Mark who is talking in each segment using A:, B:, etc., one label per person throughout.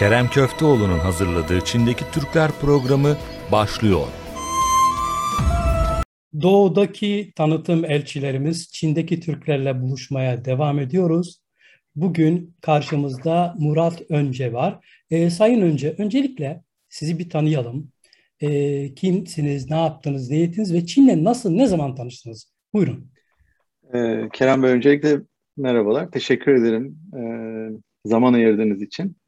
A: Kerem Köfteoğlu'nun hazırladığı Çin'deki Türkler programı başlıyor.
B: Doğudaki tanıtım elçilerimiz Çin'deki Türklerle buluşmaya devam ediyoruz. Bugün karşımızda Murat Önce var. Ee, Sayın Önce, öncelikle sizi bir tanıyalım. Ee, kimsiniz, ne yaptınız, ne ettiniz ve Çin'le nasıl, ne zaman tanıştınız? Buyurun.
C: Ee, Kerem Bey öncelikle merhabalar. Teşekkür ederim e, zaman ayırdığınız için.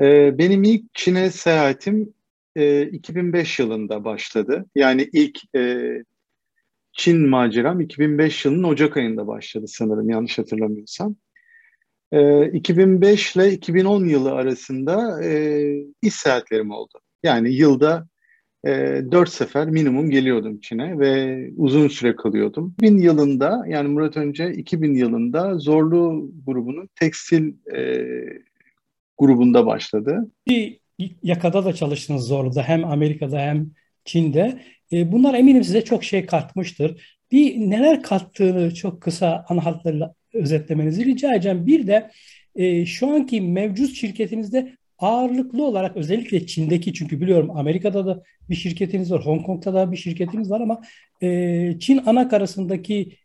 C: E, benim ilk Çin'e seyahatim e, 2005 yılında başladı. Yani ilk e, Çin maceram 2005 yılının Ocak ayında başladı sanırım yanlış hatırlamıyorsam. E, 2005 ile 2010 yılı arasında e, iş seyahatlerim oldu. Yani yılda e, 4 sefer minimum geliyordum Çin'e ve uzun süre kalıyordum. 2000 yılında yani Murat Önce 2000 yılında Zorlu grubunun tekstil e, grubunda başladı.
B: Bir yakada da çalıştınız Zorlu'da hem Amerika'da hem Çin'de. E, bunlar eminim size çok şey katmıştır. Bir neler kattığını çok kısa ana hatlarıyla özetlemenizi rica edeceğim. Bir de e, şu anki mevcut şirketinizde ağırlıklı olarak özellikle Çin'deki çünkü biliyorum Amerika'da da bir şirketiniz var, Hong Kong'da da bir şirketiniz var ama e, Çin ana karasındaki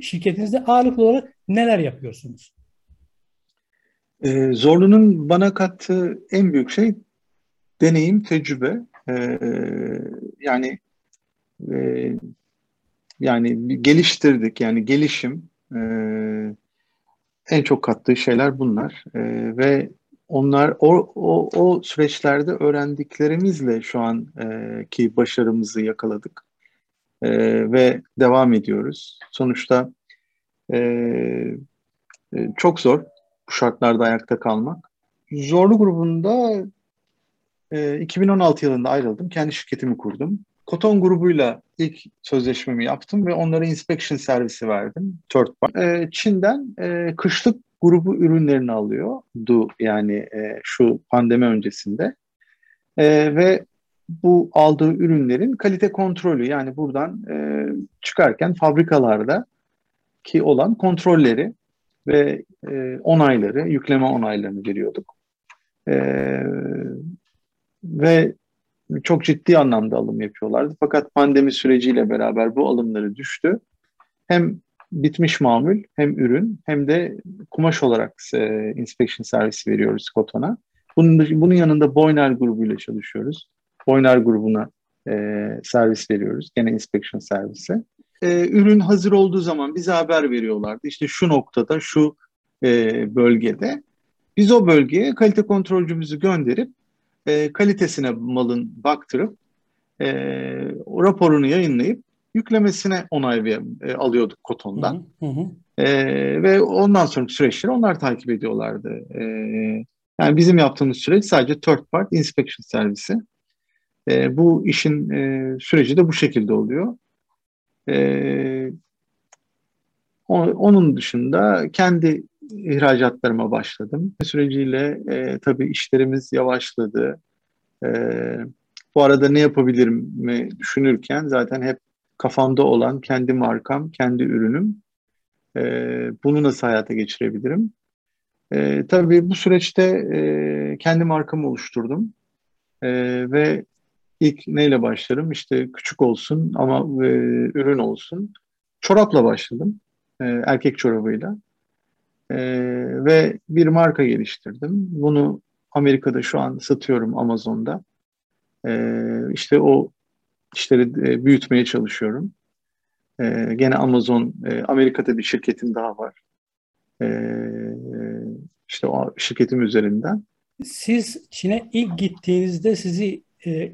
B: şirketinizde ağırlıklı olarak neler yapıyorsunuz?
C: E, Zorlu'nun bana kattığı en büyük şey deneyim, tecrübe. E, yani e, yani geliştirdik yani gelişim e, en çok kattığı şeyler bunlar e, ve onlar o, o, o süreçlerde öğrendiklerimizle şu an e, ki başarımızı yakaladık e, ve devam ediyoruz. Sonuçta e, e, çok zor bu şartlarda ayakta kalmak. Zorlu grubunda e, 2016 yılında ayrıldım. Kendi şirketimi kurdum. Koton grubuyla ilk sözleşmemi yaptım ve onlara inspection servisi verdim. Third party. E, Çin'den e, kışlık grubu ürünlerini alıyordu yani e, şu pandemi öncesinde. E, ve bu aldığı ürünlerin kalite kontrolü yani buradan e, çıkarken fabrikalarda ki olan kontrolleri ve e, onayları, yükleme onaylarını veriyorduk. E, ve çok ciddi anlamda alım yapıyorlardı. Fakat pandemi süreciyle beraber bu alımları düştü. Hem bitmiş mamul hem ürün hem de kumaş olarak e, inspection servisi veriyoruz Koton'a. Bunun, bunun yanında Boyner grubuyla çalışıyoruz. Boyner grubuna e, servis veriyoruz. Gene inspection servisi. E, ürün hazır olduğu zaman bize haber veriyorlardı. İşte şu noktada, şu e, bölgede. Biz o bölgeye kalite kontrolcümüzü gönderip e, kalitesine malın baktırıp e, raporunu yayınlayıp yüklemesine onay ver, e, alıyorduk Koton'dan. Hı hı. E, ve ondan sonraki süreçleri onlar takip ediyorlardı. E, yani bizim yaptığımız süreç sadece third part inspection servisi. E, bu işin e, süreci de bu şekilde oluyor. E, onun dışında kendi ihracatlarıma başladım. Süreciyle e, tabii işlerimiz yavaşladı. E, bu arada ne yapabilirim mi düşünürken zaten hep kafamda olan kendi markam, kendi ürünüm. E, bunu nasıl hayata geçirebilirim? E, tabii bu süreçte e, kendi markamı oluşturdum. E, ve ilk neyle başlarım? İşte küçük olsun ama e, ürün olsun. Çorapla başladım. E, erkek çorabıyla. E, ve bir marka geliştirdim. Bunu Amerika'da şu an satıyorum Amazon'da. E, işte o işleri e, büyütmeye çalışıyorum. E, gene Amazon, e, Amerika'da bir şirketim daha var. E, işte o şirketim üzerinden.
B: Siz Çin'e ilk gittiğinizde sizi e,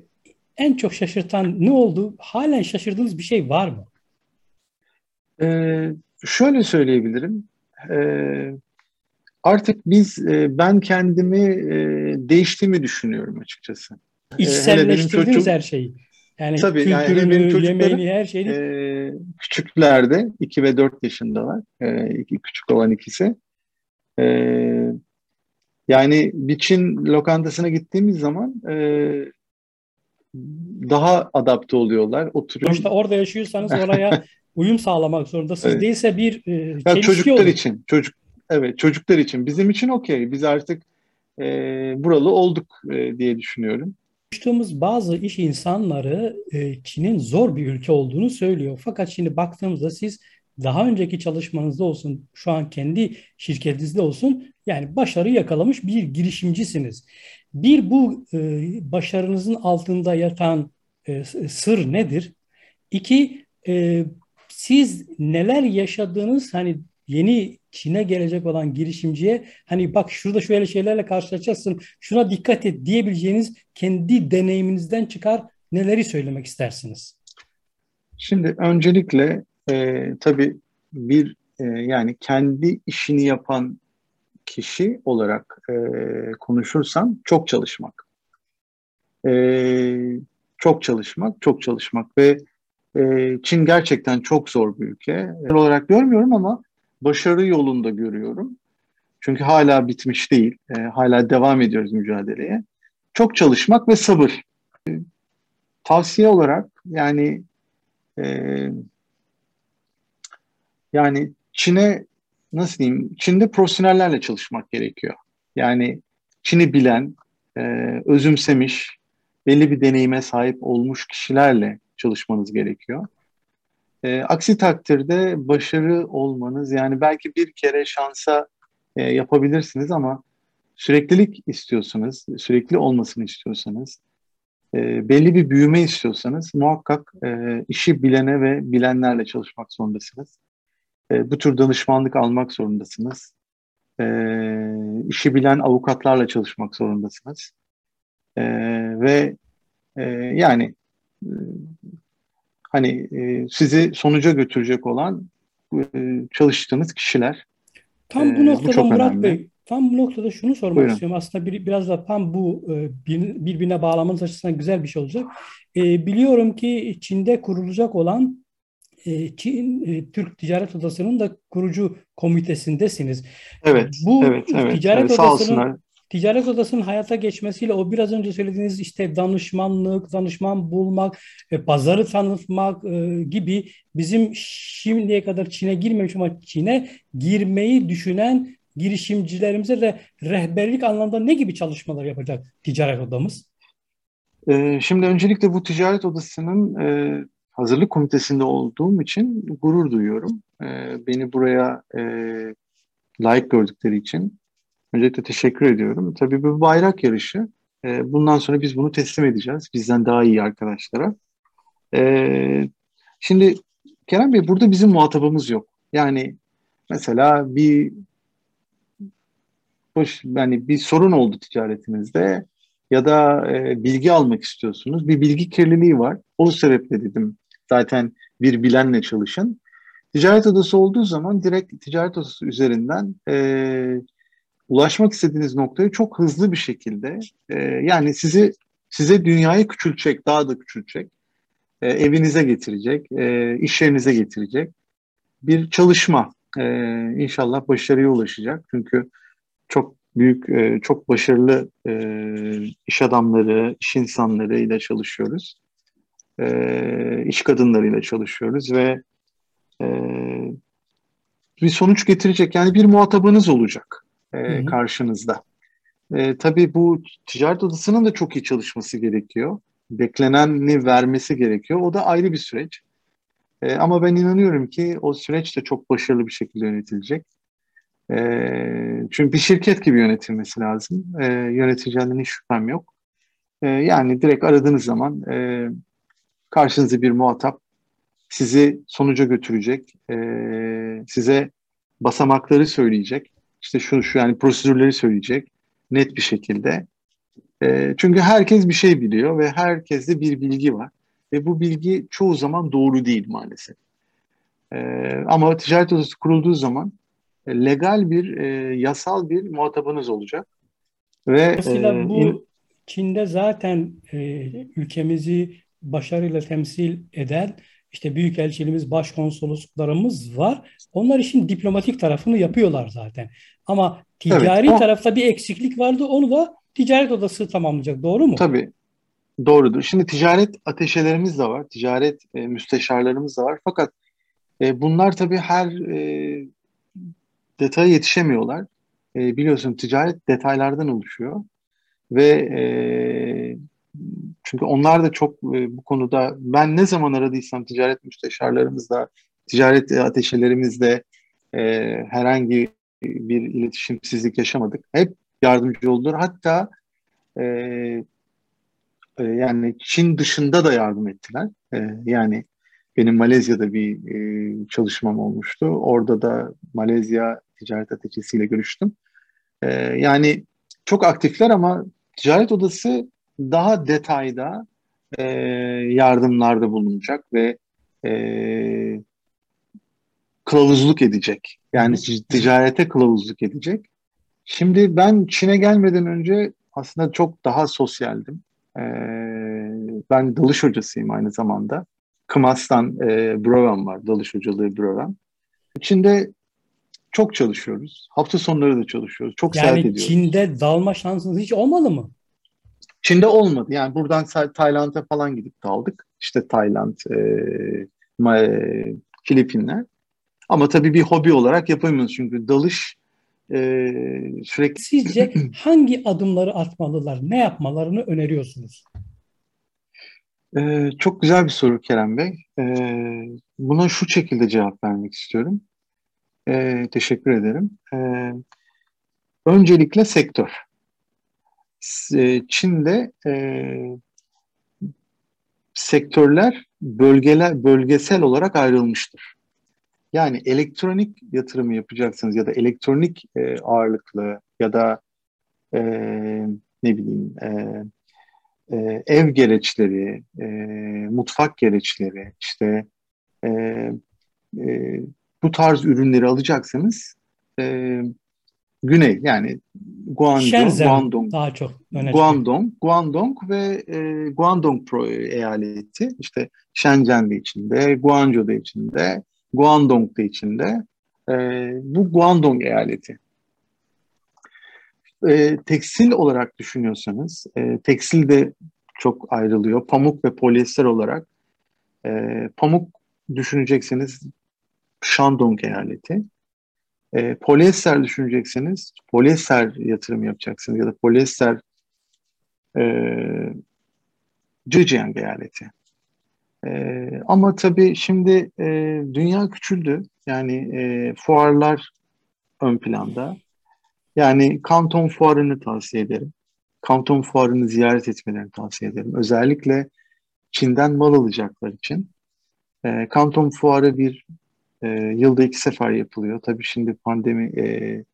B: en çok şaşırtan ne oldu? Halen şaşırdığınız bir şey var mı?
C: E, şöyle söyleyebilirim. E, artık biz, e, ben kendimi e, değiştiğimi düşünüyorum açıkçası.
B: İçselleştirdiniz çocuğum, her şeyi. Yani Tabii, kültürünü, yani yemeğini, her şeyini.
C: E, küçüklerde, 2 ve 4 yaşındalar. E, iki, küçük olan ikisi. E, yani bir Çin lokantasına gittiğimiz zaman e, daha adapte oluyorlar. Oturuyor.
B: İşte orada yaşıyorsanız oraya uyum sağlamak zorundasınız. Evet. Değilse bir
C: e, ya çocuklar olur. için, çocuk evet çocuklar için. Bizim için okey. Biz artık e, buralı olduk e, diye düşünüyorum.
B: Konuştuğumuz bazı iş insanları e, Çin'in zor bir ülke olduğunu söylüyor. Fakat şimdi baktığımızda siz daha önceki çalışmanızda olsun, şu an kendi şirketinizde olsun yani başarı yakalamış bir girişimcisiniz. Bir bu e, başarınızın altında yatan e, sır nedir? İki, e, siz neler yaşadığınız hani yeni Çin'e gelecek olan girişimciye hani bak şurada şöyle şeylerle karşılaşacaksın, şuna dikkat et diyebileceğiniz kendi deneyiminizden çıkar neleri söylemek istersiniz?
C: Şimdi öncelikle e, tabii bir e, yani kendi işini yapan kişi olarak e, konuşursam çok çalışmak. E, çok çalışmak, çok çalışmak ve e, Çin gerçekten çok zor bir ülke. olarak görmüyorum ama başarı yolunda görüyorum. Çünkü hala bitmiş değil. E, hala devam ediyoruz mücadeleye. Çok çalışmak ve sabır. E, tavsiye olarak yani e, yani Çin'e nasıl diyeyim? Çin'de profesyonellerle çalışmak gerekiyor. Yani Çin'i bilen, e, özümsemiş, belli bir deneyime sahip olmuş kişilerle çalışmanız gerekiyor. E, aksi takdirde başarı olmanız yani belki bir kere şansa e, yapabilirsiniz ama süreklilik istiyorsanız, sürekli olmasını istiyorsanız, e, belli bir büyüme istiyorsanız muhakkak e, işi bilene ve bilenlerle çalışmak zorundasınız. E, bu tür danışmanlık almak zorundasınız. E, işi bilen avukatlarla çalışmak zorundasınız. E, ve e, yani e, hani e, sizi sonuca götürecek olan e, çalıştığınız kişiler.
B: Tam bu noktada bu Murat önemli. Bey, tam bu noktada şunu sormak Buyurun. istiyorum. Aslında bir, biraz da tam bu e, bir, birbirine bağlamanız açısından güzel bir şey olacak. E, biliyorum ki Çin'de kurulacak olan e, Çin e, Türk Ticaret Odası'nın da kurucu komitesindesiniz.
C: Evet. Bu evet, evet,
B: Ticaret
C: evet,
B: Odası'nın Ticaret Odası'nın hayata geçmesiyle o biraz önce söylediğiniz işte danışmanlık, danışman bulmak, e, pazarı tanıtmak e, gibi bizim şimdiye kadar Çin'e girmemiş ama Çin'e girmeyi düşünen girişimcilerimize de rehberlik anlamda ne gibi çalışmalar yapacak ticaret odamız?
C: Şimdi öncelikle bu ticaret odasının e, hazırlık komitesinde olduğum için gurur duyuyorum. E, beni buraya e, layık gördükleri için öncelikle teşekkür ediyorum. Tabii bu bayrak yarışı. E, bundan sonra biz bunu teslim edeceğiz. Bizden daha iyi arkadaşlara. E, şimdi Kerem Bey burada bizim muhatabımız yok. Yani mesela bir boş, yani bir sorun oldu ticaretinizde ya da e, bilgi almak istiyorsunuz. Bir bilgi kirliliği var. O sebeple dedim zaten bir bilenle çalışın. Ticaret odası olduğu zaman direkt ticaret odası üzerinden e, ulaşmak istediğiniz noktayı çok hızlı bir şekilde e, yani sizi size dünyayı küçültecek, daha da küçültecek, e, evinize getirecek, e, iş yerinize getirecek bir çalışma. E, inşallah başarıya ulaşacak. Çünkü çok büyük, e, çok başarılı e, iş adamları, iş insanları ile çalışıyoruz e, iş kadınlarıyla çalışıyoruz ve e, bir sonuç getirecek yani bir muhatabınız olacak e, karşınızda. E, tabii bu ticaret odasının da çok iyi çalışması gerekiyor. Bekleneni vermesi gerekiyor. O da ayrı bir süreç. E, ama ben inanıyorum ki o süreç de çok başarılı bir şekilde yönetilecek. E, çünkü bir şirket gibi yönetilmesi lazım. E, yöneticiliğinden hiç şüphem yok. E, yani direkt aradığınız zaman e, karşınızda bir muhatap sizi sonuca götürecek, e, size basamakları söyleyecek, işte şu şu yani prosedürleri söyleyecek net bir şekilde. E, çünkü herkes bir şey biliyor ve herkeste bir bilgi var ve bu bilgi çoğu zaman doğru değil maalesef. E, ama ticaret odası kurulduğu zaman e, legal bir, e, yasal bir muhatabınız olacak.
B: Ve Mesela e, bu Çin'de zaten e, ülkemizi başarıyla temsil eden işte büyükelçiliğimiz, başkonsolosluklarımız var. Onlar işin diplomatik tarafını yapıyorlar zaten. Ama ticari evet, o... tarafta bir eksiklik vardı. Onu da ticaret odası tamamlayacak. Doğru mu?
C: Tabii. Doğrudur. Şimdi ticaret ateşelerimiz de var. Ticaret e, müsteşarlarımız da var. Fakat e, bunlar tabii her e, detaya yetişemiyorlar. e, biliyorsun ticaret detaylardan oluşuyor ve e, çünkü onlar da çok e, bu konuda ben ne zaman aradıysam ticaret müsteşarlarımızla, ticaret ateşelerimizle e, herhangi bir iletişimsizlik yaşamadık. Hep yardımcı oldular. Hatta e, e, yani Çin dışında da yardım ettiler. E, yani benim Malezya'da bir e, çalışmam olmuştu. Orada da Malezya ticaret ateşesiyle görüştüm. E, yani çok aktifler ama ticaret odası daha detayda e, yardımlarda bulunacak ve e, kılavuzluk edecek. Yani ticarete kılavuzluk edecek. Şimdi ben Çin'e gelmeden önce aslında çok daha sosyaldim. Ee, ben dalış hocasıyım aynı zamanda. Kımas'tan e, Broven var, dalış hocalığı Broven. Çin'de çok çalışıyoruz. Hafta sonları da çalışıyoruz. Çok
B: yani
C: seyahat ediyoruz.
B: Çin'de dalma şansınız hiç olmadı mı?
C: Çin'de olmadı. Yani buradan Tayland'a falan gidip daldık. İşte Tayland, e, e, Filipinler. Ama tabii bir hobi olarak yapamıyoruz çünkü dalış e, sürekli...
B: Sizce hangi adımları atmalılar? Ne yapmalarını öneriyorsunuz?
C: E, çok güzel bir soru Kerem Bey. E, buna şu şekilde cevap vermek istiyorum. E, teşekkür ederim. E, öncelikle sektör. E, Çin'de e, sektörler bölgeler bölgesel olarak ayrılmıştır. Yani elektronik yatırımı yapacaksınız ya da elektronik e, ağırlıklı ya da e, ne bileyim e, e, ev gereçleri, e, mutfak gereçleri, işte e, e, bu tarz ürünleri alacaksanız e, güney yani Guangdong,
B: Shenzhen
C: Guangdong,
B: daha çok öne
C: Guangdong, Guangdong ve e, Guangdong Pro eyaleti işte Shenzhen de içinde, Guangzhou da içinde, Guangdong da içinde. E, bu Guangdong eyaleti. E, tekstil olarak düşünüyorsanız, e, tekstil de çok ayrılıyor. Pamuk ve polyester olarak. E, pamuk düşünecekseniz Shandong eyaleti. E, polyester düşünecekseniz polyester yatırım yapacaksınız ya da polyester e, Zhejiang eyaleti. E, ama tabii şimdi e, dünya küçüldü. Yani e, fuarlar ön planda. Yani Kanton Fuarı'nı tavsiye ederim. Kanton Fuarı'nı ziyaret etmelerini tavsiye ederim. Özellikle Çin'den mal alacaklar için. E, Kanton Fuarı bir e, yılda iki sefer yapılıyor. Tabii şimdi pandemi e,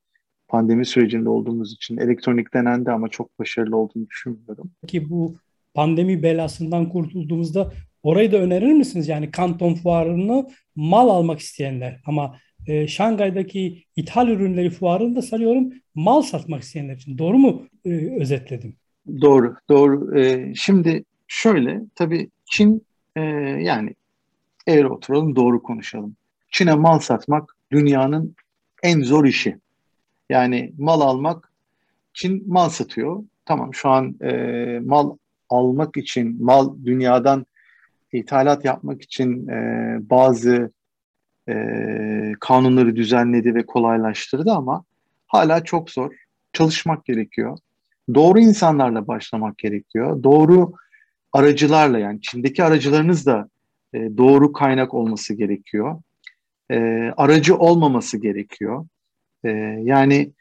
C: pandemi sürecinde olduğumuz için elektronik denendi ama çok başarılı olduğunu düşünmüyorum.
B: Ki bu pandemi belasından kurtulduğumuzda orayı da önerir misiniz? Yani Kanton Fuarı'nı mal almak isteyenler ama e, Şangay'daki ithal ürünleri fuarını da sanıyorum mal satmak isteyenler için. Doğru mu e, özetledim?
C: Doğru, doğru. E, şimdi şöyle, tabii Çin e, yani eğer oturalım doğru konuşalım. Çin'e mal satmak dünyanın en zor işi. Yani mal almak, Çin mal satıyor. Tamam şu an e, mal almak için, mal dünyadan ithalat yapmak için e, bazı e, kanunları düzenledi ve kolaylaştırdı ama hala çok zor. Çalışmak gerekiyor. Doğru insanlarla başlamak gerekiyor. Doğru aracılarla yani Çin'deki aracılarınız da e, doğru kaynak olması gerekiyor. E, aracı olmaması gerekiyor. E, yani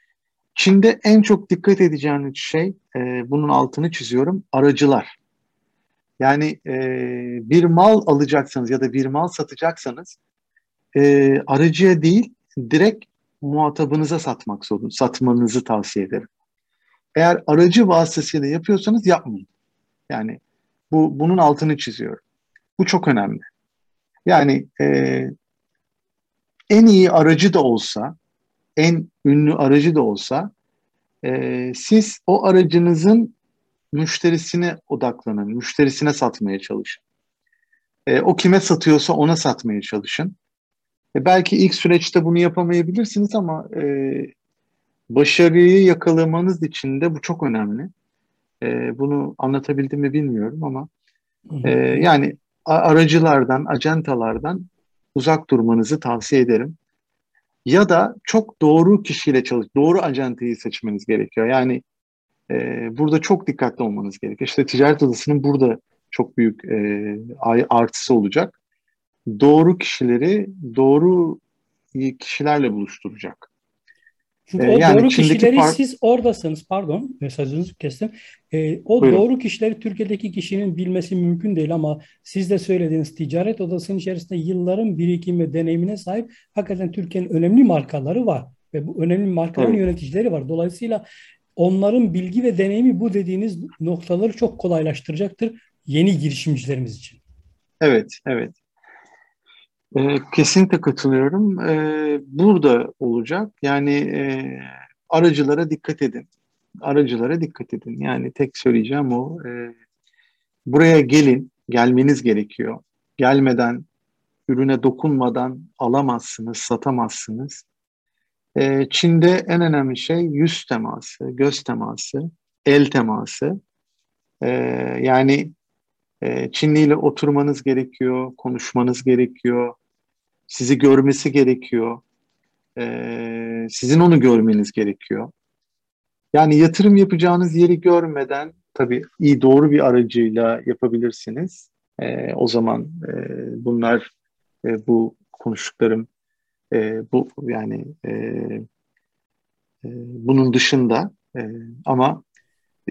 C: Çin'de en çok dikkat edeceğiniz şey, e, bunun altını çiziyorum, aracılar. Yani e, bir mal alacaksanız ya da bir mal satacaksanız e, aracıya değil direkt muhatabınıza satmak zorunda, satmanızı tavsiye ederim. Eğer aracı vasıtasıyla yapıyorsanız yapmayın. Yani bu bunun altını çiziyorum. Bu çok önemli. Yani e, en iyi aracı da olsa, en ünlü aracı da olsa e, siz o aracınızın müşterisine odaklanın, müşterisine satmaya çalışın. E, o kime satıyorsa ona satmaya çalışın. E, belki ilk süreçte bunu yapamayabilirsiniz ama e, başarıyı yakalamanız için de bu çok önemli. E, bunu anlatabildim mi bilmiyorum ama e, yani aracılardan, acentalardan uzak durmanızı tavsiye ederim. ya da çok doğru kişiyle çalış, doğru acenteyi seçmeniz gerekiyor. Yani e, burada çok dikkatli olmanız gerekiyor. İşte ticaret odasının burada çok büyük e, artısı olacak. Doğru kişileri doğru kişilerle buluşturacak.
B: Çünkü ee, o yani doğru kişileri par- siz oradasınız. Pardon mesajınızı kestim. Ee, o Buyurun. doğru kişileri Türkiye'deki kişinin bilmesi mümkün değil ama siz de söylediğiniz ticaret odasının içerisinde yılların birikim ve deneyimine sahip hakikaten Türkiye'nin önemli markaları var. Ve bu önemli markaların evet. yöneticileri var. Dolayısıyla onların bilgi ve deneyimi bu dediğiniz noktaları çok kolaylaştıracaktır yeni girişimcilerimiz için.
C: Evet, evet. E, kesinlikle katılıyorum. E, burada olacak. Yani e, aracılara dikkat edin. Aracılara dikkat edin. Yani tek söyleyeceğim o. E, buraya gelin, gelmeniz gerekiyor. Gelmeden, ürüne dokunmadan alamazsınız, satamazsınız. E, Çin'de en önemli şey yüz teması, göz teması, el teması. E, yani Çinli ile oturmanız gerekiyor, konuşmanız gerekiyor, sizi görmesi gerekiyor. Ee, sizin onu görmeniz gerekiyor. Yani yatırım yapacağınız yeri görmeden tabii iyi doğru bir aracıyla yapabilirsiniz. Ee, o zaman e, bunlar e, bu konuştuklarım e, bu yani e, e, bunun dışında e, ama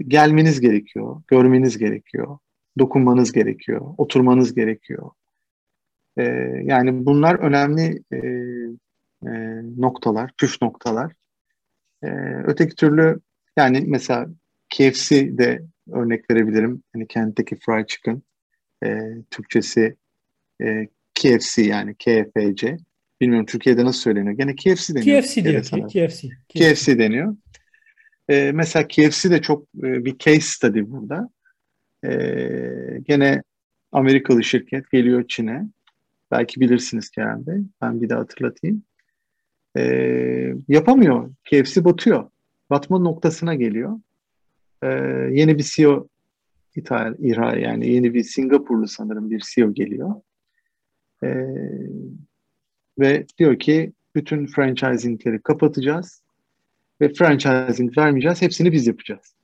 C: gelmeniz gerekiyor, görmeniz gerekiyor, dokunmanız gerekiyor, oturmanız gerekiyor. E, yani bunlar önemli e, e, noktalar, püf noktalar. E, öteki türlü yani mesela KFC de örnek verebilirim. Hani kentteki fried chicken e, Türkçesi e, KFC yani KFC. Bilmiyorum Türkiye'de nasıl söyleniyor. Gene KFC deniyor.
B: KFC diyor. KFC. KFC.
C: KFC deniyor. E, mesela KFC de çok e, bir case study burada. E, gene Amerikalı şirket geliyor Çin'e. Belki bilirsiniz Kerem Bey. Ben bir daha hatırlatayım. Ee, yapamıyor. KFC batıyor. Batma noktasına geliyor. Ee, yeni bir CEO ithal, ihra yani yeni bir Singapurlu sanırım bir CEO geliyor. Ee, ve diyor ki bütün franchisingleri kapatacağız ve franchising vermeyeceğiz. Hepsini biz yapacağız.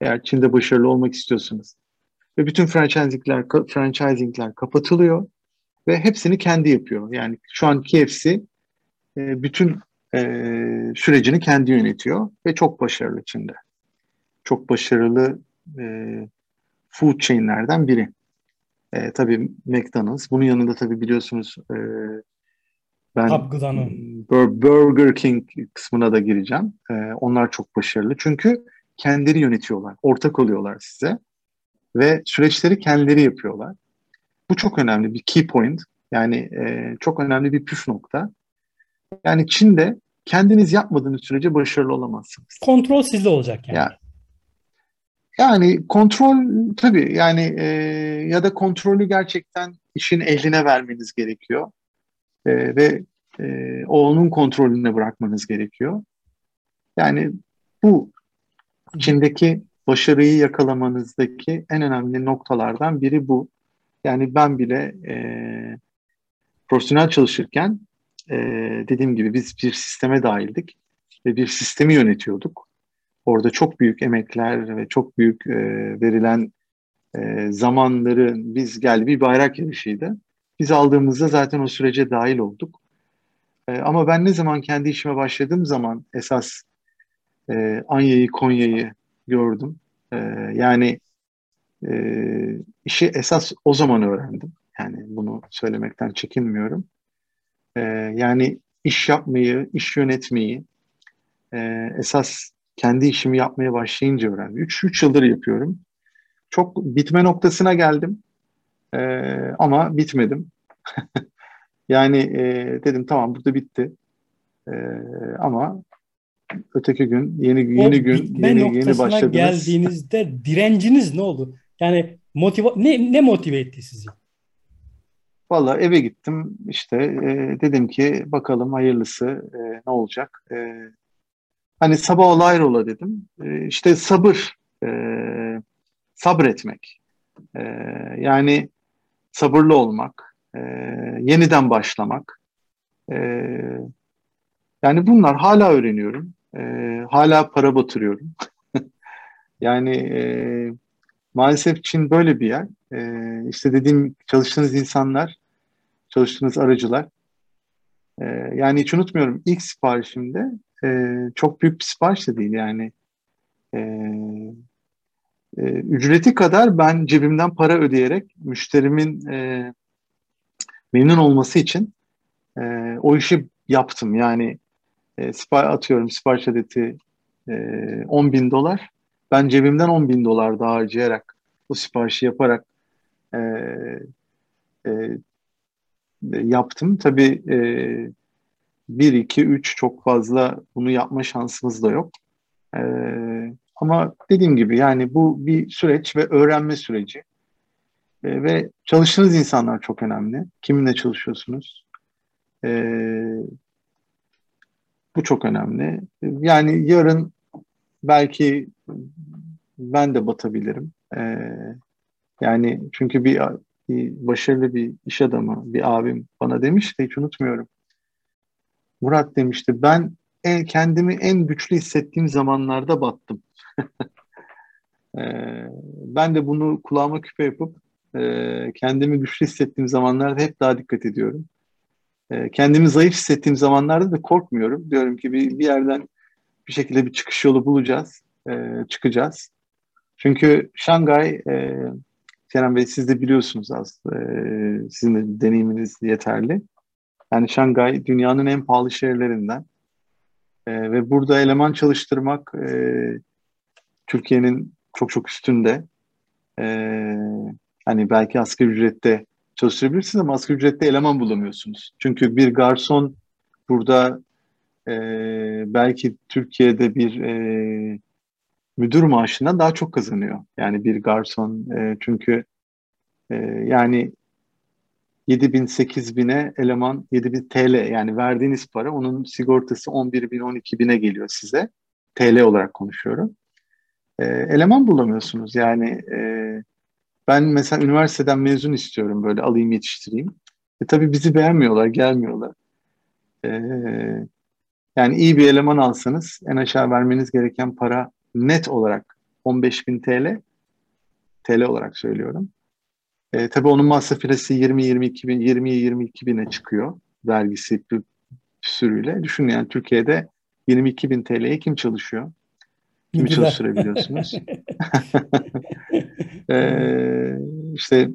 C: Eğer Çin'de başarılı olmak istiyorsanız. Ve bütün franchisingler, franchisingler kapatılıyor ve hepsini kendi yapıyor. Yani şu an KFC e, bütün e, sürecini kendi yönetiyor ve çok başarılı Çin'de. Çok başarılı e, food chain'lerden biri. E, tabii McDonald's. Bunun yanında tabii biliyorsunuz e, ben Burger King kısmına da gireceğim. E, onlar çok başarılı. Çünkü kendileri yönetiyorlar. Ortak oluyorlar size. Ve süreçleri kendileri yapıyorlar. Bu çok önemli bir key point. Yani e, çok önemli bir püf nokta. Yani Çin'de kendiniz yapmadığınız sürece başarılı olamazsınız.
B: Kontrol sizde olacak yani. yani
C: yani kontrol tabii yani e, ya da kontrolü gerçekten işin eline vermeniz gerekiyor. E, ve e, onun kontrolüne bırakmanız gerekiyor. Yani bu Çin'deki başarıyı yakalamanızdaki en önemli noktalardan biri bu. Yani ben bile e, profesyonel çalışırken e, dediğim gibi biz bir sisteme dahildik ve bir sistemi yönetiyorduk. Orada çok büyük emekler ve çok büyük e, verilen e, zamanları biz geldi bir bayrak yarışıydı. Biz aldığımızda zaten o sürece dahil olduk. E, ama ben ne zaman kendi işime başladığım zaman esas e, Anya'yı, Konya'yı gördüm. E, yani e, işi esas o zaman öğrendim. Yani bunu söylemekten çekinmiyorum. E, yani iş yapmayı, iş yönetmeyi e, esas kendi işimi yapmaya başlayınca öğrendim. 3 yıldır yapıyorum. Çok bitme noktasına geldim. E, ama bitmedim. yani e, dedim tamam burada bitti. E, ama öteki gün yeni yeni o gün yeni yeni başladınız.
B: geldiğinizde direnciniz ne oldu? Yani motive ne ne motive etti sizi?
C: Valla eve gittim işte e, dedim ki bakalım hayırlısı e, ne olacak. E, hani sabah ola hayrola dedim. E, işte sabır, e, sabretmek. E, yani sabırlı olmak, e, yeniden başlamak. E, Yani bunlar hala öğreniyorum. E, hala para batırıyorum. yani e, maalesef Çin böyle bir yer. E, işte dediğim çalıştığınız insanlar, çalıştığınız aracılar. E, yani hiç unutmuyorum ilk siparişimde e, çok büyük bir sipariş de değil yani. E, e, ücreti kadar ben cebimden para ödeyerek müşterimin e, memnun olması için e, o işi yaptım. Yani e, sipar atıyorum sipariş adeti e, 10 bin dolar. Ben cebimden 10 bin dolar daha harcayarak bu siparişi yaparak e, e, yaptım. Tabii e, 1, 2, 3 çok fazla bunu yapma şansımız da yok. E, ama dediğim gibi yani bu bir süreç ve öğrenme süreci. E, ve çalıştığınız insanlar çok önemli. Kiminle çalışıyorsunuz? E, bu çok önemli. Yani yarın belki ben de batabilirim. E, yani çünkü bir, bir başarılı bir iş adamı, bir abim bana demişti, hiç unutmuyorum. Murat demişti, ben en, kendimi en güçlü hissettiğim zamanlarda battım. e, ben de bunu kulağıma küpe yapıp e, kendimi güçlü hissettiğim zamanlarda hep daha dikkat ediyorum. E, kendimi zayıf hissettiğim zamanlarda da korkmuyorum. Diyorum ki bir, bir yerden bir şekilde bir çıkış yolu bulacağız, e, çıkacağız. Çünkü Şangay, e, Kenan Bey siz de biliyorsunuz aslında, e, sizin de deneyiminiz yeterli. Yani Şangay dünyanın en pahalı şehirlerinden. E, ve burada eleman çalıştırmak e, Türkiye'nin çok çok üstünde. E, hani belki asgari ücrette çalıştırabilirsiniz ama asgari ücrette eleman bulamıyorsunuz. Çünkü bir garson burada e, belki Türkiye'de bir e, müdür maaşından daha çok kazanıyor. Yani bir garson e, çünkü e, yani 7 bin 8 bine eleman 7 bin TL yani verdiğiniz para onun sigortası 11 bin 12 bine geliyor size. TL olarak konuşuyorum. E, eleman bulamıyorsunuz yani e, ben mesela üniversiteden mezun istiyorum böyle alayım yetiştireyim. E tabii bizi beğenmiyorlar gelmiyorlar. E, yani iyi bir eleman alsanız en aşağı vermeniz gereken para net olarak 15 bin TL TL olarak söylüyorum. E, tabii onun masrafı 20 22 bin 20 22 bine çıkıyor vergisi bir sürüyle. Düşünün yani Türkiye'de 22 bin TL'ye kim çalışıyor? Kimi Güzel. çalıştırabiliyorsunuz? ee, işte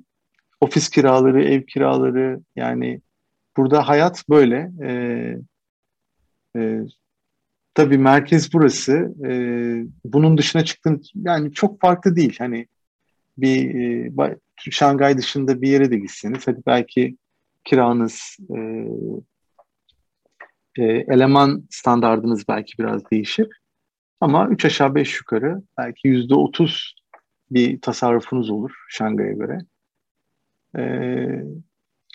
C: ofis kiraları, ev kiraları yani burada hayat böyle. Ee, e, tabii merkez burası. Ee, bunun dışına çıktığın yani çok farklı değil. Hani bir e, Şangay dışında bir yere de gitseniz hadi belki kiranız e, e, eleman standardınız belki biraz değişir. Ama üç aşağı beş yukarı belki yüzde otuz bir tasarrufunuz olur Şangay'a göre. Ee,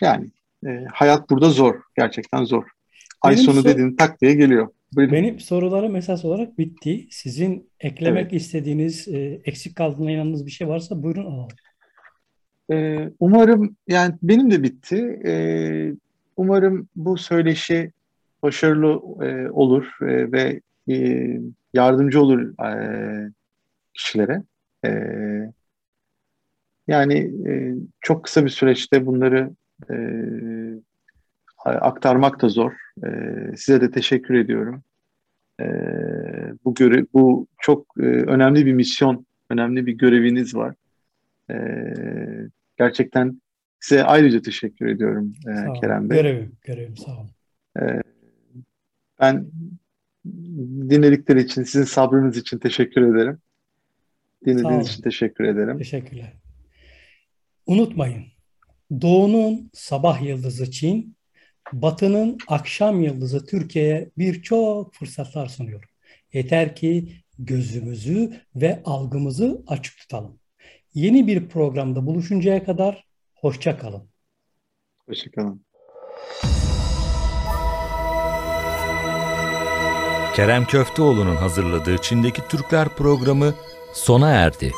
C: yani e, hayat burada zor. Gerçekten zor. Ay Benim sonu so dediğin tak diye geliyor.
B: Buyurun. Benim sorularım esas olarak bitti. Sizin eklemek evet. istediğiniz, e, eksik kaldığına inandığınız bir şey varsa buyurun alalım.
C: Ee, umarım, yani benim de bitti. Ee, umarım bu söyleşi başarılı e, olur e, ve e, yardımcı olur e, kişilere. E, yani e, çok kısa bir süreçte bunları e, aktarmak da zor. E, size de teşekkür ediyorum. E, bu göre bu çok e, önemli bir misyon, önemli bir göreviniz var. E, gerçekten size ayrıca teşekkür ediyorum e, Kerem Bey.
B: Görevim, görevim sağ olun. E,
C: ben dinledikleri için, sizin sabrınız için teşekkür ederim. Dinlediğiniz için teşekkür ederim.
B: Teşekkürler. Unutmayın, Doğu'nun sabah yıldızı Çin, Batı'nın akşam yıldızı Türkiye'ye birçok fırsatlar sunuyor. Yeter ki gözümüzü ve algımızı açık tutalım. Yeni bir programda buluşuncaya kadar hoşça kalın.
C: Hoşça kalın.
A: Kerem Köfteoğlu'nun hazırladığı Çin'deki Türkler programı sona erdi.